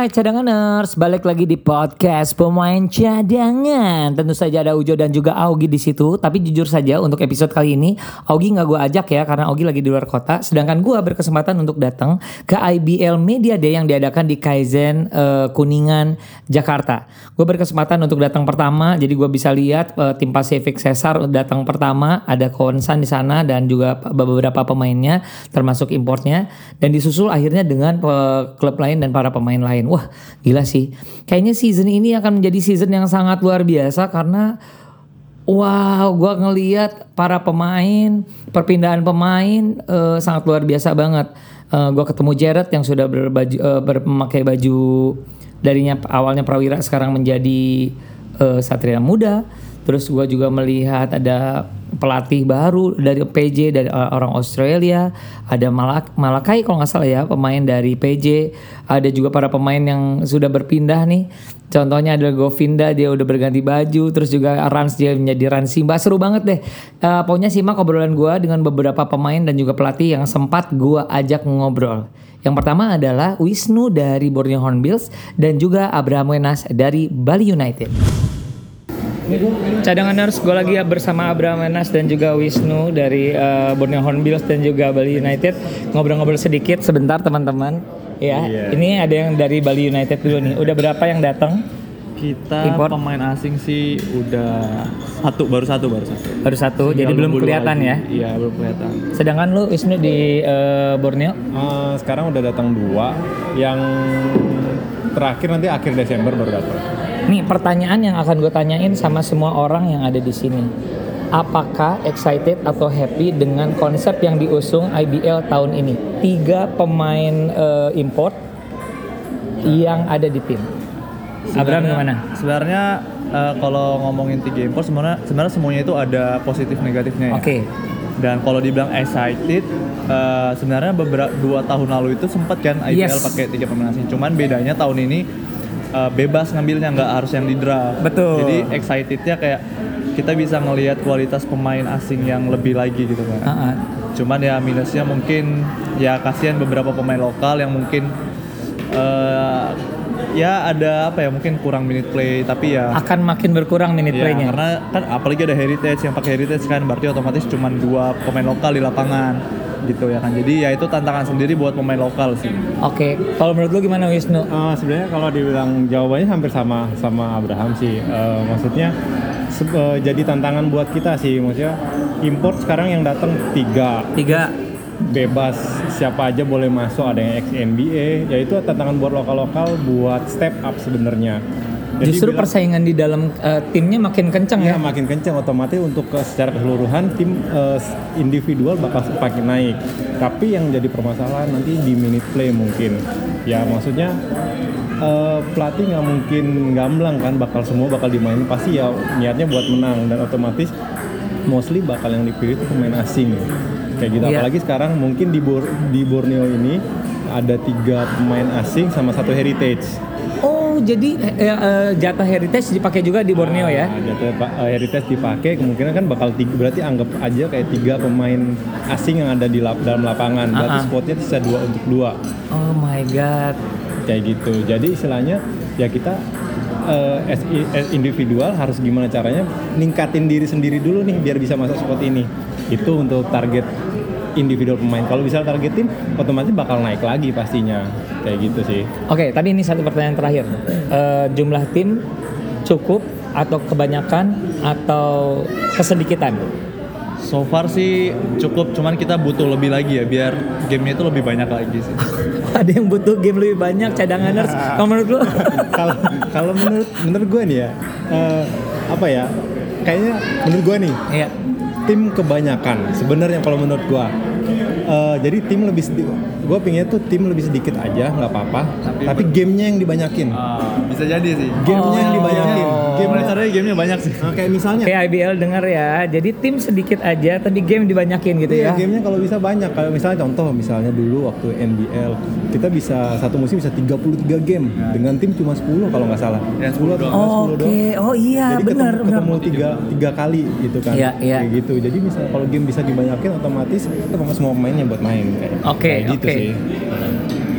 Hai cadanganers, balik lagi di podcast pemain cadangan. Tentu saja ada Ujo dan juga Augie di situ. Tapi jujur saja untuk episode kali ini, Augie nggak gue ajak ya karena Augie lagi di luar kota. Sedangkan gue berkesempatan untuk datang ke IBL Media Day yang diadakan di Kaizen eh, Kuningan, Jakarta. Gue berkesempatan untuk datang pertama, jadi gue bisa lihat eh, tim Pacific Cesar datang pertama. Ada Konsan di sana dan juga beberapa pemainnya, termasuk importnya. Dan disusul akhirnya dengan eh, klub lain dan para pemain lain. Wah, gila sih. Kayaknya season ini akan menjadi season yang sangat luar biasa karena wow, gua ngeliat para pemain, perpindahan pemain eh, sangat luar biasa banget. Eh, gua ketemu Jared yang sudah berbaju eh, bermemakai baju darinya awalnya prawira sekarang menjadi eh, satria muda. Terus gua juga melihat ada pelatih baru dari PJ dari uh, orang Australia, ada Malak Malakai kalau nggak salah ya pemain dari PJ, ada juga para pemain yang sudah berpindah nih. Contohnya adalah Govinda dia udah berganti baju, terus juga Rans dia menjadi Rans Simba seru banget deh. Uh, pokoknya simak obrolan gua dengan beberapa pemain dan juga pelatih yang sempat gua ajak ngobrol. Yang pertama adalah Wisnu dari Borneo Hornbills dan juga Abraham Wenas dari Bali United. Cadanganers, gue lagi bersama Abraham Wenas dan juga Wisnu dari eh, Borneo Hornbills dan juga Bali United ngobrol-ngobrol sedikit sebentar teman-teman. Ya, Iya. ini ada yang dari Bali United dulu nih. Udah berapa yang datang? Kita Import. pemain asing sih udah satu baru satu baru satu. Baru satu, jadi Tinggal belum kelihatan lagi. ya. Iya belum kelihatan. Sedangkan lu Wisnu di eh, Borneo, Eh, sekarang udah datang dua, yang terakhir nanti akhir Desember baru datang. Nih pertanyaan yang akan gue tanyain sama semua orang yang ada di sini. Apakah excited atau happy dengan konsep yang diusung IBL tahun ini? Tiga pemain eh, import yang ada di tim. Abraham gimana? Sebenarnya eh, kalau ngomongin tiga impor sebenarnya sebenarnya semuanya itu ada positif negatifnya ya. Oke. Dan kalau dibilang excited, eh, sebenarnya beberapa dua tahun lalu itu sempat kan IPL Yes. pakai tiga pemain asing. Cuman bedanya tahun ini eh, bebas ngambilnya nggak harus yang di draft. Betul. Jadi excitednya kayak kita bisa ngelihat kualitas pemain asing yang lebih lagi gitu kan. Ah, ah. Cuman ya minusnya mungkin ya kasihan beberapa pemain lokal yang mungkin eh, ya ada apa ya mungkin kurang minute play tapi ya akan makin berkurang minute ya, playnya. karena kan apalagi ada heritage yang pakai heritage kan berarti otomatis cuma dua pemain lokal di lapangan gitu ya kan jadi ya itu tantangan sendiri buat pemain lokal sih Oke, kalau menurut lu gimana Wisnu? Eh, sebenarnya kalau dibilang jawabannya hampir sama sama Abraham sih. Eh, maksudnya se- eh, jadi tantangan buat kita sih. Maksudnya import sekarang yang datang tiga Tiga. bebas siapa aja boleh masuk ada yang ex NBA ya itu tantangan buat lokal-lokal buat step up sebenarnya Jadi Justru bilang- persaingan di dalam eh, timnya makin kencang ya. Ya makin kencang otomatis untuk ke, secara keseluruhan tim eh, individual bakal semakin naik. Tapi yang jadi permasalahan nanti di minute play mungkin. Ya maksudnya eh, pelatih nggak mungkin gamblang kan bakal semua bakal dimainin pasti ya niatnya buat menang dan otomatis mostly bakal yang dipilih itu pemain asing kayak gitu Iya. apalagi sekarang mungkin di Bor- di Borneo ini ada tiga pemain asing sama satu heritage jadi eh, eh, jatah heritage dipakai juga di Borneo ya? Nah, jatuh Pak eh, Heritage dipakai kemungkinan kan bakal tiga, berarti anggap aja kayak tiga pemain asing yang ada di lap- dalam lapangan. Berarti Ah-ah. spotnya bisa dua untuk dua Oh my god. kayak gitu. Jadi istilahnya ya kita eh, as, as individual harus gimana caranya ningkatin diri sendiri dulu nih biar bisa masuk spot ini. Itu untuk target individual pemain. Kalau bisa target tim, otomatis bakal naik lagi pastinya. Kayak gitu sih. Oke, tadi ini satu pertanyaan terakhir. Eh, jumlah tim cukup atau kebanyakan atau kesedikitan? so far sih cukup cuman kita butuh lebih lagi ya biar gamenya itu lebih banyak lagi sih Ada yang butuh game lebih banyak cadanganers. Kalau menurut lu? kalau kalau menurut menurut gue nih ya eh, apa ya kayaknya menurut gue nih Iya. tim kebanyakan sebenarnya kalau menurut gua eh, jadi tim lebih sedikit. Gue pinginnya tuh tim lebih sedikit aja, nggak apa-apa. Tapi Tapi, gamenya yang dibanyakin. Ah, bisa jadi sih. Gamenya yang dibanyakin. Game Game caranya gamenya banyak sih. Nah, kayak misalnya Kayak IBL denger ya. Jadi tim sedikit aja tapi game dibanyakin gitu Iya, ya. gamenya kalau bisa banyak. Kayak misalnya contoh, misalnya dulu waktu NBL, kita bisa satu musim bisa 33 game dengan tim cuma 10 kalau nggak salah. Ya, 10 atau Oh, 10 Oke, doang. oh iya Jadi benar ketemu, benar. ketemu tiga, tiga kali gitu kan. Iya, iya. Kayak gitu. Jadi bisa kalau game bisa dibanyakin otomatis kita semua pemainnya buat main kayak. Oke, kayak gitu oke. sih.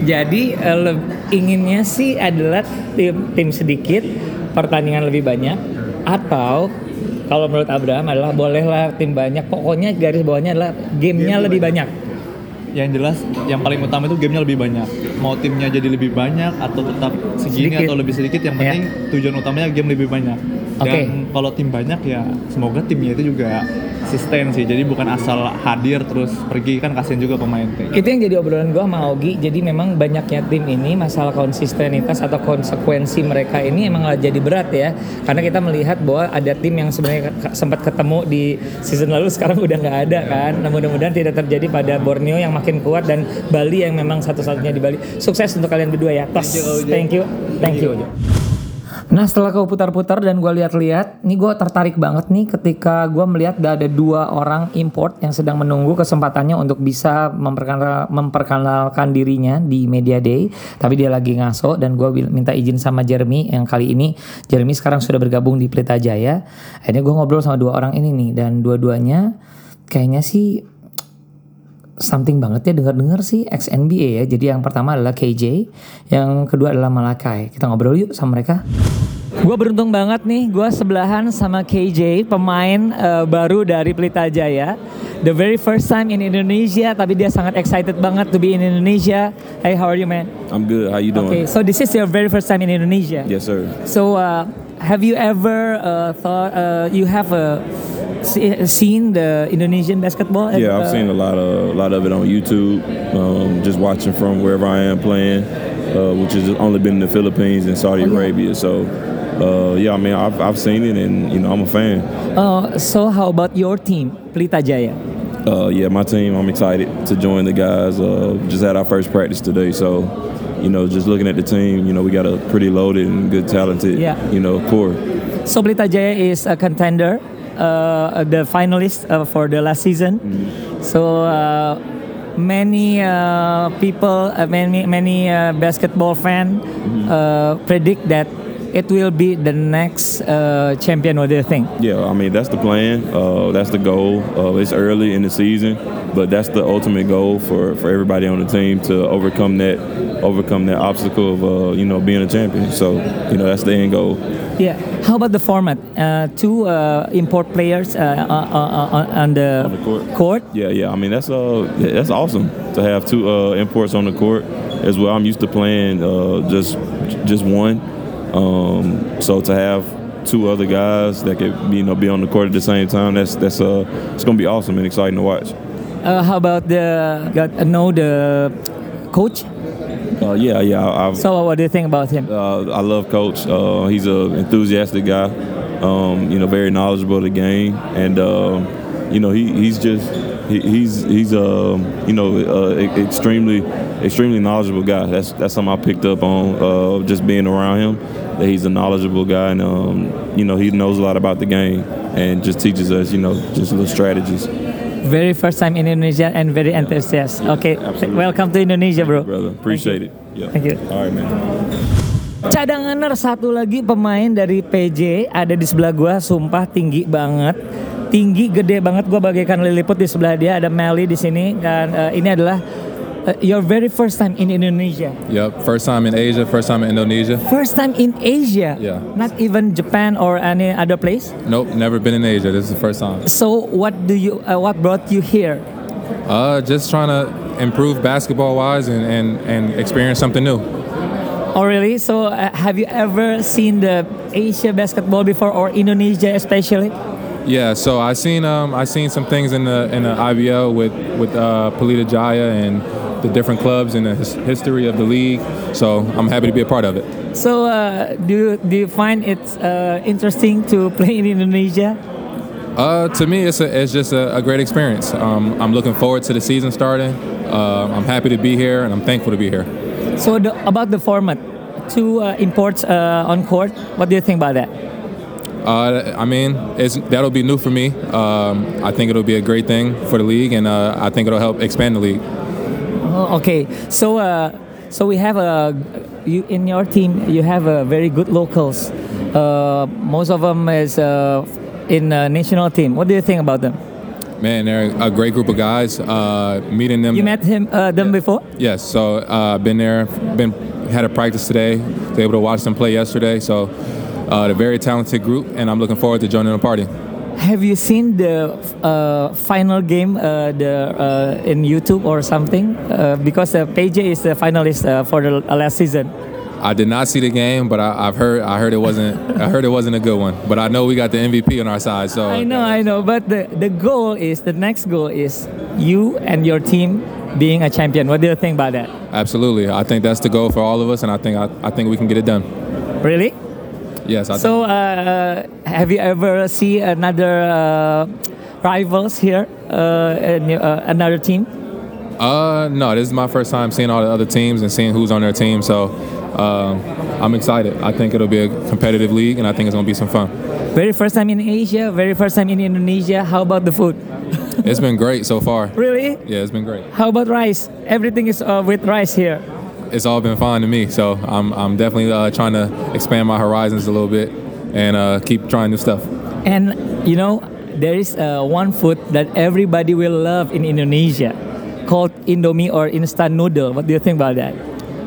Jadi le- inginnya sih adalah tim tim sedikit, pertandingan lebih banyak atau kalau menurut Abraham adalah bolehlah tim banyak. Pokoknya garis bawahnya adalah gamenya Game lebih banyak. Yang jelas yang paling utama itu gamenya lebih banyak. Mau timnya jadi lebih banyak atau tetap segini Sedikit. atau lebih sedikit, yang Ya. penting tujuan utamanya game lebih banyak. Dan kalau tim banyak ya semoga timnya itu juga sustain sih. Jadi bukan asal hadir terus pergi kan kasihan juga pemain kayak gitu. Itu yang jadi obrolan gue sama Ogi. Jadi memang banyaknya tim ini masalah konsistenitas atau konsekuensi mereka ini emang jadi berat ya. Karena kita melihat bahwa ada tim yang sebenarnya sempat ketemu di season lalu sekarang udah nggak ada kan. Nah mudah-mudahan tidak terjadi pada Borneo yang makin kuat dan Bali yang memang satu-satunya di Bali. Sukses untuk kalian berdua ya. Tos. Thank you. Thank you. Nah setelah kau putar-putar dan gue lihat-lihat, nih gue tertarik banget nih ketika gue melihat ada dua orang import yang sedang menunggu kesempatannya untuk bisa memperkenal- memperkenalkan dirinya di Media Day. Tapi dia lagi ngaso dan gue minta izin sama Jeremy yang kali ini Jeremy sekarang sudah bergabung di Pelita Jaya. Akhirnya gue ngobrol sama dua orang ini nih dan dua-duanya kayaknya sih something banget ya dengar-dengar sih ex NBA ya. Jadi yang pertama adalah KJ, yang kedua adalah Malakai. Kita ngobrol yuk sama mereka. Gue beruntung banget nih, gue sebelahan sama KJ, pemain eh, baru dari Pelita Jaya. The very first time in Indonesia, tapi dia sangat excited banget to be in Indonesia. Hey, how are you man? I'm good. How you doing? Okay, so this is your very first time in Indonesia. Yes, sir. So, uh, have you ever uh, thought uh, you have uh, se- seen the Indonesian basketball? Yeah, Uh, I've seen a lot of a lot of it on YouTube. Um, just watching from wherever I am playing, uh, which has only been in the Philippines and Oh, Saudi yeah. Arabia. So, uh, yeah, I mean, I've, I've seen it, and you know, I'm a fan. Uh, so how about your team, Pelita Jaya? Uh, yeah, my team. I'm excited to join the guys. Uh, just had our first practice today, so you know, just looking at the team, you know, we got a pretty loaded and good, talented, Yeah. you know, core. So Pelita Jaya is a contender, uh, the finalist uh, for the last season. So uh, many uh, people, uh, many many uh, basketball fan uh, predict that it will be the next uh, champion. What do you think? Yeah, I mean that's the plan. Uh, that's the goal. Uh, it's early in the season, but that's the ultimate goal for, for everybody on the team to overcome that overcome that obstacle of uh, you know being a champion. So you know that's the end goal. Yeah. How about the format? Uh, two uh, import players on the, On the court. court. Yeah, yeah. I mean that's uh that's awesome to have two uh, imports on the court as well. I'm used to playing uh, just just one. Um, so to have two other guys that could you know be on the court at the same time, that's that's uh it's gonna be awesome and exciting to watch. Uh, how about the got uh, know the coach? Uh, yeah, yeah. I've, So what do you think about him? Uh, I love Coach. Uh, he's an enthusiastic guy. Um, you know, very knowledgeable of the game, and um, you know he, he's just he, he's he's um, you know uh, extremely extremely knowledgeable guy. That's that's something I picked up on uh, just being around him. That he's a knowledgeable guy, and um, you know he knows a lot about the game and just teaches us you know just little strategies. Very first time in Indonesia and very enthusiastic. Okay, absolutely. welcome to Indonesia, bro. Brother, appreciate it. Yeah. Thank you. All right, man. Cadanganer satu lagi pemain dari PJ ada di sebelah gua, sumpah tinggi banget. Tinggi gede banget gua bagaikan liliput di sebelah dia ada Melly di sini dan eh, ini adalah eh, your very first time in Indonesia. Yep, first time in Asia, first time in Indonesia. First time in Asia. Yeah. Not even Japan or any other place. Nope, never been in Asia. This is the first time. So what do you uh, what brought you here? Uh, just trying to improve basketball wise and, and, and experience something new. Oh really? So uh, have you ever seen the Asia basketball before or Indonesia especially? Yeah, so I seen um, I seen some things in the in the IBL with with uh, Palita Jaya and the different clubs and the his, history of the league. So I'm happy to be a part of it. So uh, do you, do you find it uh, interesting to play in Indonesia? Uh, to me, it's a, it's just a, a great experience. Um, I'm looking forward to the season starting. Uh, I'm happy to be here, and I'm thankful to be here. So the, about the format, two uh, imports uh, on court. What do you think about that? Uh, I mean, it's, that'll be new for me. Um, I think it'll be a great thing for the league, and uh, I think it'll help expand the league. Oh, okay, so uh, so we have a you in your team. You have a very good locals. Uh, most of them is uh, in national team. What do you think about them? Man, they're a great group of guys. Uh, meeting them. You met him uh, them before? Yes. So uh, been there. Been had a practice today. Was able to watch them play yesterday. So uh, they're a very talented group, and I'm looking forward to joining the party. Have you seen the uh, final game uh, the uh, in YouTube or something? Uh, because uh, PJ is the finalist uh, for the uh, last season. I did not see the game, but I, I've heard. I heard it wasn't. I heard it wasn't a good one. But I know we got the MVP on our side. So I know, I know. But the, the goal is the next goal is you and your team being a champion. What do you think about that? Absolutely, I think that's the goal for all of us, and I think I, I think we can get it done. Really? Yes. I So, uh, have you ever see another uh, rivals here, uh, uh, another team? Uh, no, this is my first time seeing all the other teams and seeing who's on their team. So um, I'm excited. I think it'll be a competitive league, and I think it's gonna be some fun. Very first time in Asia, very first time in Indonesia. How about the food? It's been great so far. Really? Yeah, it's been great. How about rice? Everything is uh, with rice here. It's all been fine to me. So I'm I'm definitely uh, trying to expand my horizons a little bit and uh, keep trying new stuff. And you know, there is uh, one food that everybody will love in Indonesia called Indomie or instant noodle. What do you think about that?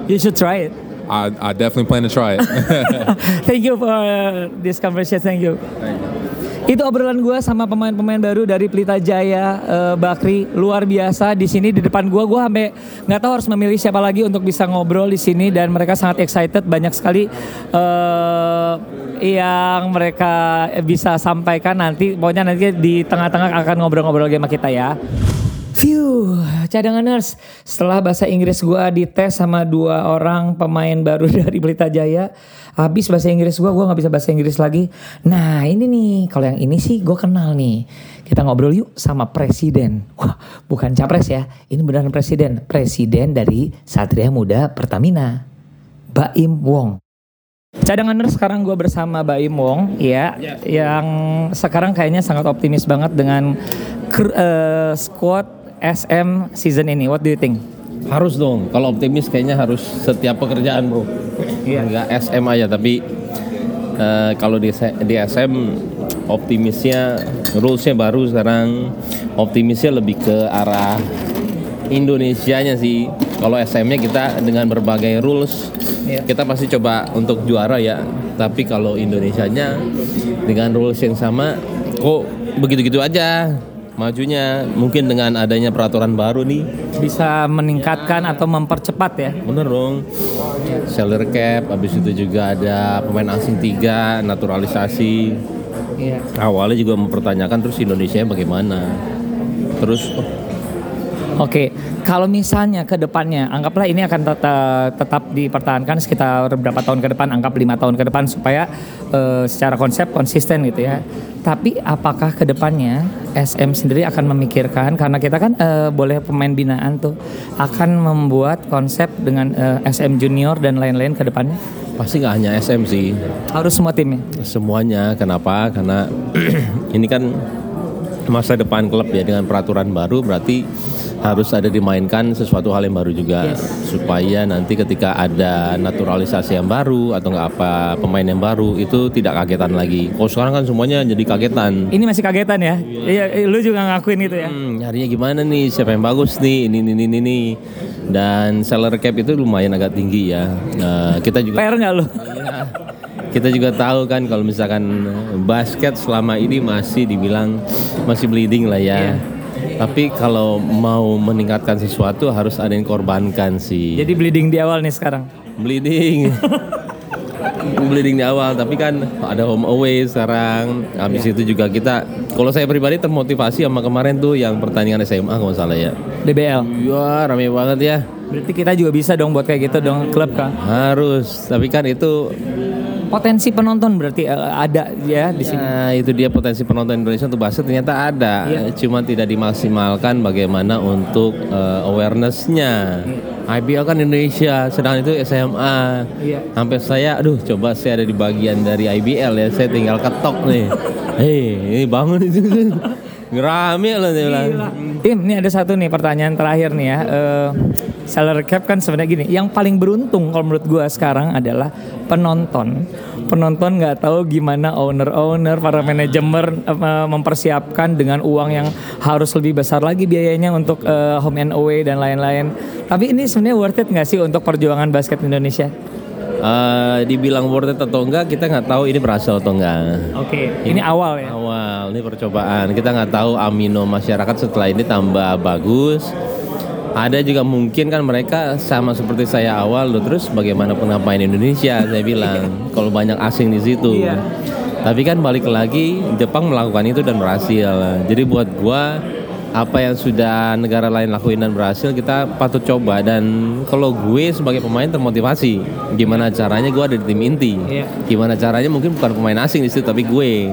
You should try it. I, I definitely plan to try it. Thank you for uh, this conversation. Thank you. Itu obrolan gue sama pemain-pemain baru dari Pelita Jaya, eh, Bakri, luar biasa di sini di depan gue. Gue sampai nggak tahu harus memilih siapa lagi untuk bisa ngobrol di sini dan mereka sangat excited. Banyak sekali eh, yang mereka bisa sampaikan nanti. Pokoknya nanti di tengah-tengah akan ngobrol-ngobrol sama kita ya. Phew, cadanganers. Setelah bahasa Inggris gua dites sama dua orang pemain baru dari Pelita Jaya, habis bahasa Inggris gua, gua nggak bisa bahasa Inggris lagi. Nah ini nih, kalau yang ini sih gue kenal nih. Kita ngobrol yuk sama presiden. Wah, bukan capres ya, ini beneran presiden. Presiden dari Satria Muda Pertamina, Baim Wong. Cadanganers sekarang gue bersama Baim Wong ya, yang sekarang kayaknya sangat optimis banget dengan eh, squad SM season ini. What do you think? Harus dong. Kalau optimis kayaknya harus setiap pekerjaan bro. Iya. Enggak SM aja tapi eh, kalau di, di SM optimisnya rulesnya baru sekarang optimisnya lebih ke arah Indonesianya sih. Kalau SM-nya kita dengan berbagai rules Iya. kita pasti coba untuk juara ya. Tapi kalau Indonesianya dengan rules yang sama kok begitu-gitu aja majunya mungkin dengan adanya peraturan baru nih Bisa meningkatkan atau mempercepat ya? Bener dong. Salary cap, habis itu juga ada pemain asing tiga, naturalisasi. Iya. Awalnya juga mempertanyakan terus Indonesia bagaimana. Terus oh, Oke, kalau misalnya ke depannya, anggaplah ini akan tetap, tetap dipertahankan sekitar beberapa tahun ke depan, anggap lima tahun ke depan supaya eh, secara konsep konsisten gitu ya. Tapi apakah ke depannya SM sendiri akan memikirkan karena kita kan eh, boleh pemain binaan tuh akan membuat konsep dengan eh, SM junior dan lain-lain ke depannya? pasti nggak hanya SM sih, Harus semua timnya. semuanya. Kenapa? Karena ini kan masa depan klub ya dengan peraturan baru berarti harus ada dimainkan sesuatu hal yang baru juga supaya nanti ketika ada naturalisasi yang baru atau nggak apa pemain yang baru itu tidak kagetan lagi. Kalau sekarang kan semuanya jadi kagetan. Ini masih kagetan ya? Iya, lu juga ngakuin itu ya? Hmm, nyarinya gimana nih? Siapa yang bagus nih? Ini ini ini ini. Dan salary cap itu lumayan agak tinggi ya. Nah, kita juga PR nggak lu? Iya. kita juga tahu kan kalau misalkan basket selama ini masih dibilang masih bleeding lah ya. Tapi kalau mau meningkatkan sesuatu harus ada yang korbankan sih. Jadi bleeding di awal nih sekarang. bleeding. bleeding di awal tapi kan ada home away sekarang habis itu juga kita kalau saya pribadi termotivasi sama kemarin tuh yang pertandingan SMA kalau salah ya DBL. Wah rame banget ya Berarti kita juga bisa dong buat kayak gitu dong klub kan? harus tapi kan itu Potensi penonton berarti eh, ada ya di sini. Nah, itu dia potensi penonton Indonesia untuk basket ternyata ada, Iya. cuma tidak dimaksimalkan bagaimana untuk eh, awarenessnya. IBL kan Indonesia, sedangkan itu SMA. Iya. Sampai saya, aduh, coba saya ada di bagian dari IBL ya, saya tinggal ketok nih. Hei, ini bangun itu. Rame loh dia bilang. Tim, ini ada satu nih pertanyaan terakhir nih ya. Eh, salary cap kan sebenarnya gini, yang paling beruntung kalau menurut gua sekarang adalah penonton. Penonton nggak tahu gimana owner-owner, para manajemen eh, mempersiapkan dengan uang yang harus lebih besar lagi biayanya untuk eh, home and away dan lain-lain. Tapi ini sebenarnya worth it nggak sih untuk perjuangan basket Indonesia? Eh, dibilang worth it atau enggak, kita nggak tahu ini berhasil atau enggak. Oke, ini awal ya. Awal, ini percobaan. Kita nggak tahu amino masyarakat setelah ini tambah bagus. Ada juga mungkin kan mereka sama seperti saya awal loh terus bagaimana pemain Indonesia saya bilang kalau banyak asing di situ. Iya. Tapi kan balik lagi Jepang melakukan itu dan berhasil. Jadi buat gua apa yang sudah negara lain lakuin dan berhasil kita patut coba dan kalau gue sebagai pemain termotivasi gimana caranya gue ada di tim inti Iya. gimana caranya mungkin bukan pemain asing di situ tapi gue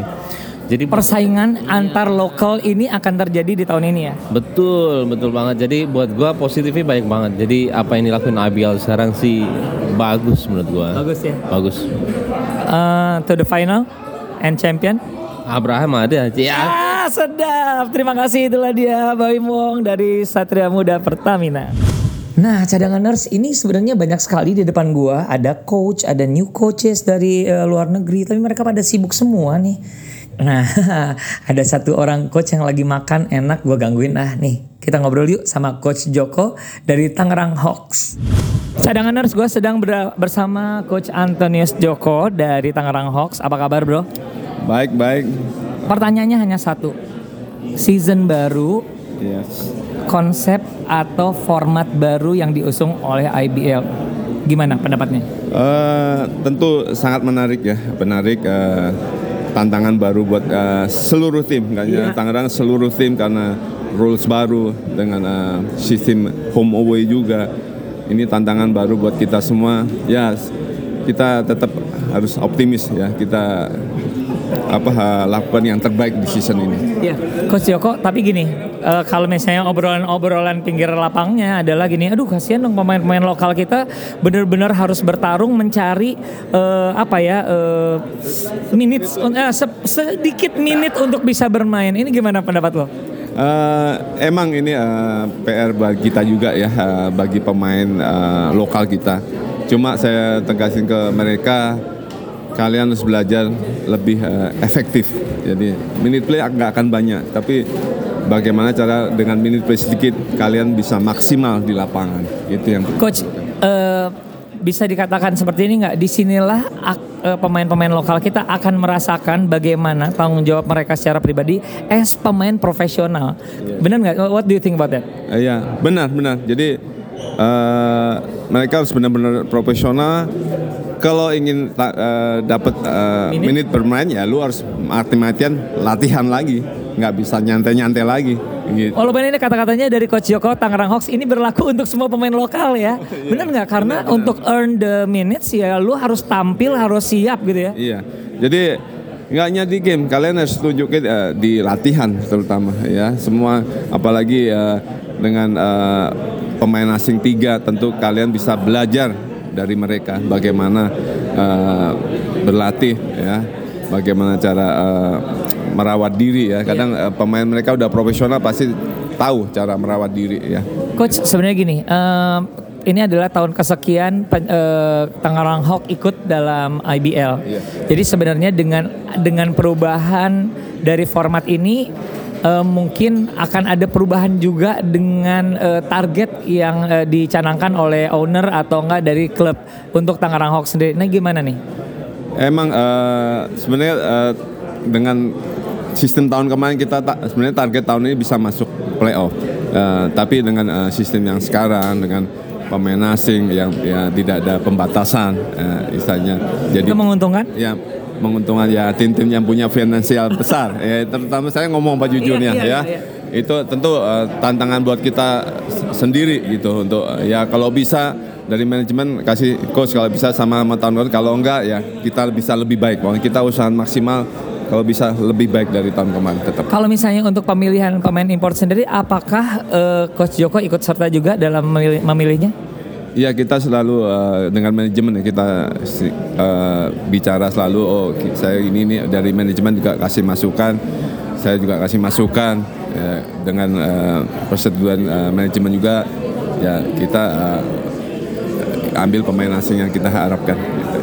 jadi Persaingan antar lokal ini akan terjadi di tahun ini ya. Betul, betul banget. Jadi buat gua positifnya banyak banget. Jadi apa yang dilakuin ABL sekarang sih bagus menurut gua. Bagus ya. Bagus. Eh, to the final and champion. Abraham ada. Ya. Ah, sedap. Terima kasih itulah dia Bawi Wong dari Satria Muda Pertamina. Nah, cadanganers ini sebenarnya banyak sekali di depan gua. Ada coach, ada new coaches dari eh, luar negeri, tapi mereka pada sibuk semua nih. Nah, ada satu orang coach yang lagi makan enak gua gangguin. Ah, nih, kita ngobrol yuk sama coach Joko dari Tangerang Hawks. Cadanganers, gue sedang ber- bersama coach Antonius Joko dari Tangerang Hawks. Apa kabar, Bro? Baik, baik. Pertanyaannya hanya satu. Season baru, Yes. konsep atau format baru yang diusung oleh IBL. Gimana pendapatnya? Eh, tentu sangat menarik ya, menarik eh, tantangan baru buat eh, seluruh tim, kan. Iya. Tangerang seluruh tim karena rules baru dengan eh, sistem home away juga. Ini tantangan baru buat kita semua. Ya, kita tetap harus optimis ya. Kita apa lakukan yang terbaik di season ini. Iya, Coach Joko. Tapi gini, eh, kalau misalnya obrolan-obrolan pinggir lapangnya adalah gini, aduh kasihan dong pemain-pemain lokal kita benar-benar harus bertarung mencari eh, apa ya eh, minit eh, se- sedikit minit untuk bisa bermain. Ini gimana pendapat lo? Eh, emang ini eh, PR bagi kita juga ya, eh, bagi pemain eh, lokal kita. Cuma saya tegasin ke mereka, kalian harus belajar lebih eh, efektif. Jadi minute play nggak akan banyak, tapi bagaimana cara dengan minute play sedikit kalian bisa maksimal di lapangan. Itu yang Coach, eh, bisa dikatakan seperti ini nggak? Di sinilah eh, pemain-pemain lokal kita akan merasakan bagaimana tanggung jawab mereka secara pribadi as pemain profesional. Benar nggak? What do you think about that? Iya, benar, benar. Jadi eh, mereka harus benar-benar profesional. Kalau ingin eh, dapat eh, Minute? menit bermain ya, lu harus mati-matian latihan lagi, nggak bisa nyantai-nyantai lagi. Gitu. Walaupun ini kata-katanya dari Coach Joko Tangerang Hawks ini berlaku untuk semua pemain lokal ya. Benar nggak? Karena untuk earn the minutes ya lu harus tampil, harus siap gitu ya. Iya. Jadi nggak hanya di game, kalian harus tunjukin eh, di latihan terutama ya. Semua apalagi eh, dengan eh, pemain asing tiga, tentu kalian bisa belajar dari mereka bagaimana eh, berlatih ya, bagaimana cara eh, merawat diri ya. Kadang eh, pemain mereka udah profesional pasti tahu cara merawat diri ya. Coach sebenarnya gini, em, ini adalah tahun kesekian eh, Tangerang Hawk ikut dalam IBL. Iya. Jadi sebenarnya dengan dengan perubahan dari format ini eh, mungkin akan ada perubahan juga dengan eh, target yang eh, dicanangkan oleh owner atau enggak dari klub untuk Tangerang Hawk sendiri. Nah gimana nih? Emang eh, sebenarnya eh, dengan sistem tahun kemarin kita ta- sebenarnya target tahun ini bisa masuk playoff. Eh, tapi dengan eh, sistem yang sekarang dengan pemain asing yang ya tidak ada pembatasan eh, istilahnya. Jadi Itu menguntungkan? ya menguntungkan ya tim-tim yang punya finansial besar. ya terutama saya ngomong Pak jujurnya Iya, iya, ya. iya, Itu tentu eh, tantangan buat kita sendiri gitu untuk eh, ya kalau bisa dari manajemen kasih coach kalau bisa sama sama tahun lalu kalau enggak ya kita bisa lebih baik pokoknya kita usaha maksimal kalau bisa lebih baik dari tahun kemarin tetap Kalau misalnya untuk pemilihan pemain import sendiri, apakah eh, Coach Joko ikut serta juga dalam memilih- memilihnya? Iya kita selalu eh, dengan manajemen ya kita eh, bicara selalu oh saya ini nih dari manajemen juga kasih masukan saya juga kasih masukan ya, dengan eh, persetujuan eh, manajemen juga ya kita eh, ambil pemain asing yang kita harapkan. gitu.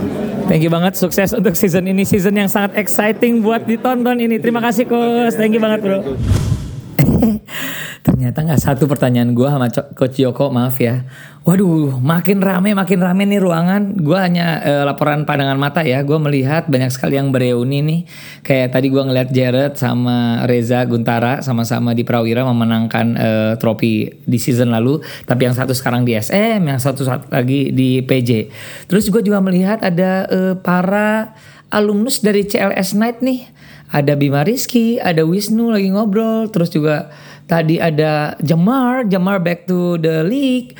Thank you banget sukses untuk season ini season yang sangat exciting buat ditonton ini. Terima kasih coach. Thank you banget bro. Ternyata nggak satu pertanyaan gua sama Co- Coach Yoko maaf ya. Waduh, makin rame makin rame nih ruangan. Gua hanya eh, laporan pandangan mata ya. Gua melihat banyak sekali yang bereuni nih. Kayak tadi gua ngeliat Jared sama Reza Guntara sama-sama di Prawira memenangkan eh, trofi di season lalu. Tapi yang satu sekarang di SM, yang satu lagi di PJ. Terus gue juga melihat ada eh, para alumnus dari CLS Night nih. Ada Bima Rizky, ada Wisnu lagi ngobrol, terus juga tadi ada Jamar, Jamar back to the league.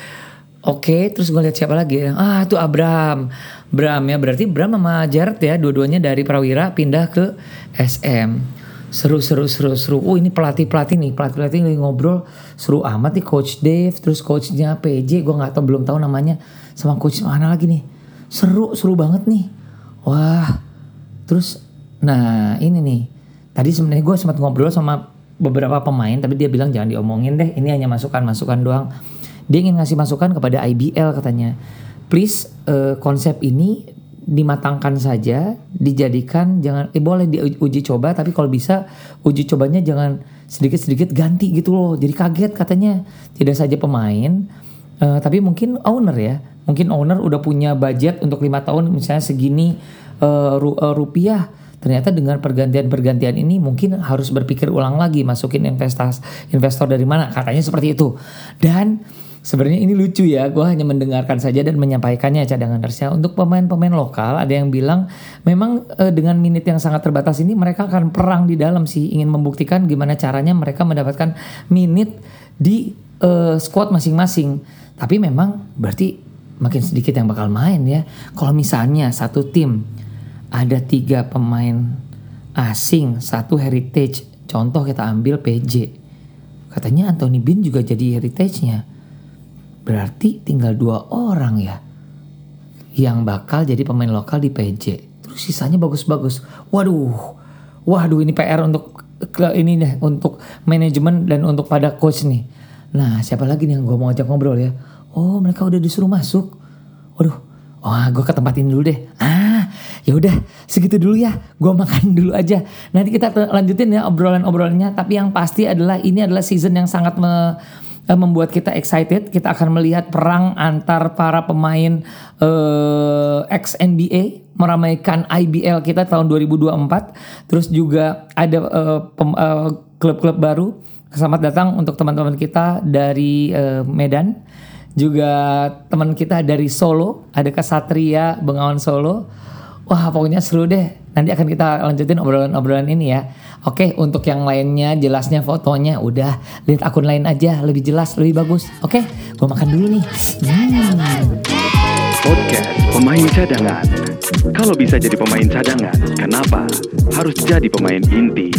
Oke, terus gue lihat siapa lagi? Ah, itu Abram. Bram ya, berarti Bram sama Jared ya, dua-duanya dari Prawira pindah ke SM. Seru, seru, seru, seru. Oh ini pelatih-pelatih nih, pelatih-pelatih lagi ngobrol. Seru amat nih Coach Dave, terus coachnya PJ, gue nggak tahu belum tahu namanya. Sama coach mana lagi nih. Seru, seru banget nih. Wah, terus nah ini nih. Tadi sebenarnya gue sempat ngobrol sama beberapa pemain, tapi dia bilang jangan diomongin deh. Ini hanya masukan-masukan doang. Dia ingin ngasih masukan kepada IBL katanya. Please eh, konsep ini dimatangkan saja, dijadikan jangan eh boleh diuji coba tapi kalau bisa uji cobanya jangan sedikit-sedikit ganti gitu loh. Jadi kaget katanya. Tidak saja pemain eh, tapi mungkin owner ya. Mungkin owner udah punya budget untuk lima tahun misalnya segini eh, rupiah. Ternyata dengan pergantian-pergantian ini mungkin harus berpikir ulang lagi masukin investasi investor dari mana katanya seperti itu. Dan sebenarnya ini lucu ya, gue hanya mendengarkan saja dan menyampaikannya cadangan ya. Untuk pemain-pemain lokal ada yang bilang memang eh, dengan minit yang sangat terbatas ini mereka akan perang di dalam sih ingin membuktikan gimana caranya mereka mendapatkan minit di eh, squad masing-masing. Tapi memang berarti makin sedikit yang bakal main ya. Kalau misalnya satu tim ada tiga pemain asing, satu heritage. Contoh kita ambil PJ. Katanya Anthony Bean juga jadi heritage-nya. Berarti tinggal dua orang ya yang bakal jadi pemain lokal di PJ. Terus sisanya bagus-bagus. Waduh, waduh ini PR untuk ini deh untuk manajemen dan untuk pada coach nih. Nah siapa lagi nih yang gue mau ajak ngobrol ya? Oh mereka udah disuruh masuk. Waduh, wah gue ke tempat ini dulu deh. Ah ya udah segitu dulu ya. Gue makan dulu aja. Nanti kita lanjutin ya obrolan-obrolannya. Tapi yang pasti adalah ini adalah season yang sangat me- eh, membuat kita excited. Kita akan melihat perang antar para pemain eh, ex NBA meramaikan IBL kita tahun 2024. Terus juga ada eh, pem- eh, klub-klub baru. Selamat datang untuk teman-teman kita dari eh, Medan. Juga teman kita dari Solo, ada Kesatria Bengawan Solo. Wah pokoknya seru deh. Nanti akan kita lanjutin obrolan-obrolan ini ya. Oke untuk yang lainnya jelasnya fotonya udah lihat akun lain aja lebih jelas lebih bagus. Oke gue makan dulu nih. Hmm. Podcast pemain cadangan. Kalau bisa jadi pemain cadangan, kenapa harus jadi pemain inti?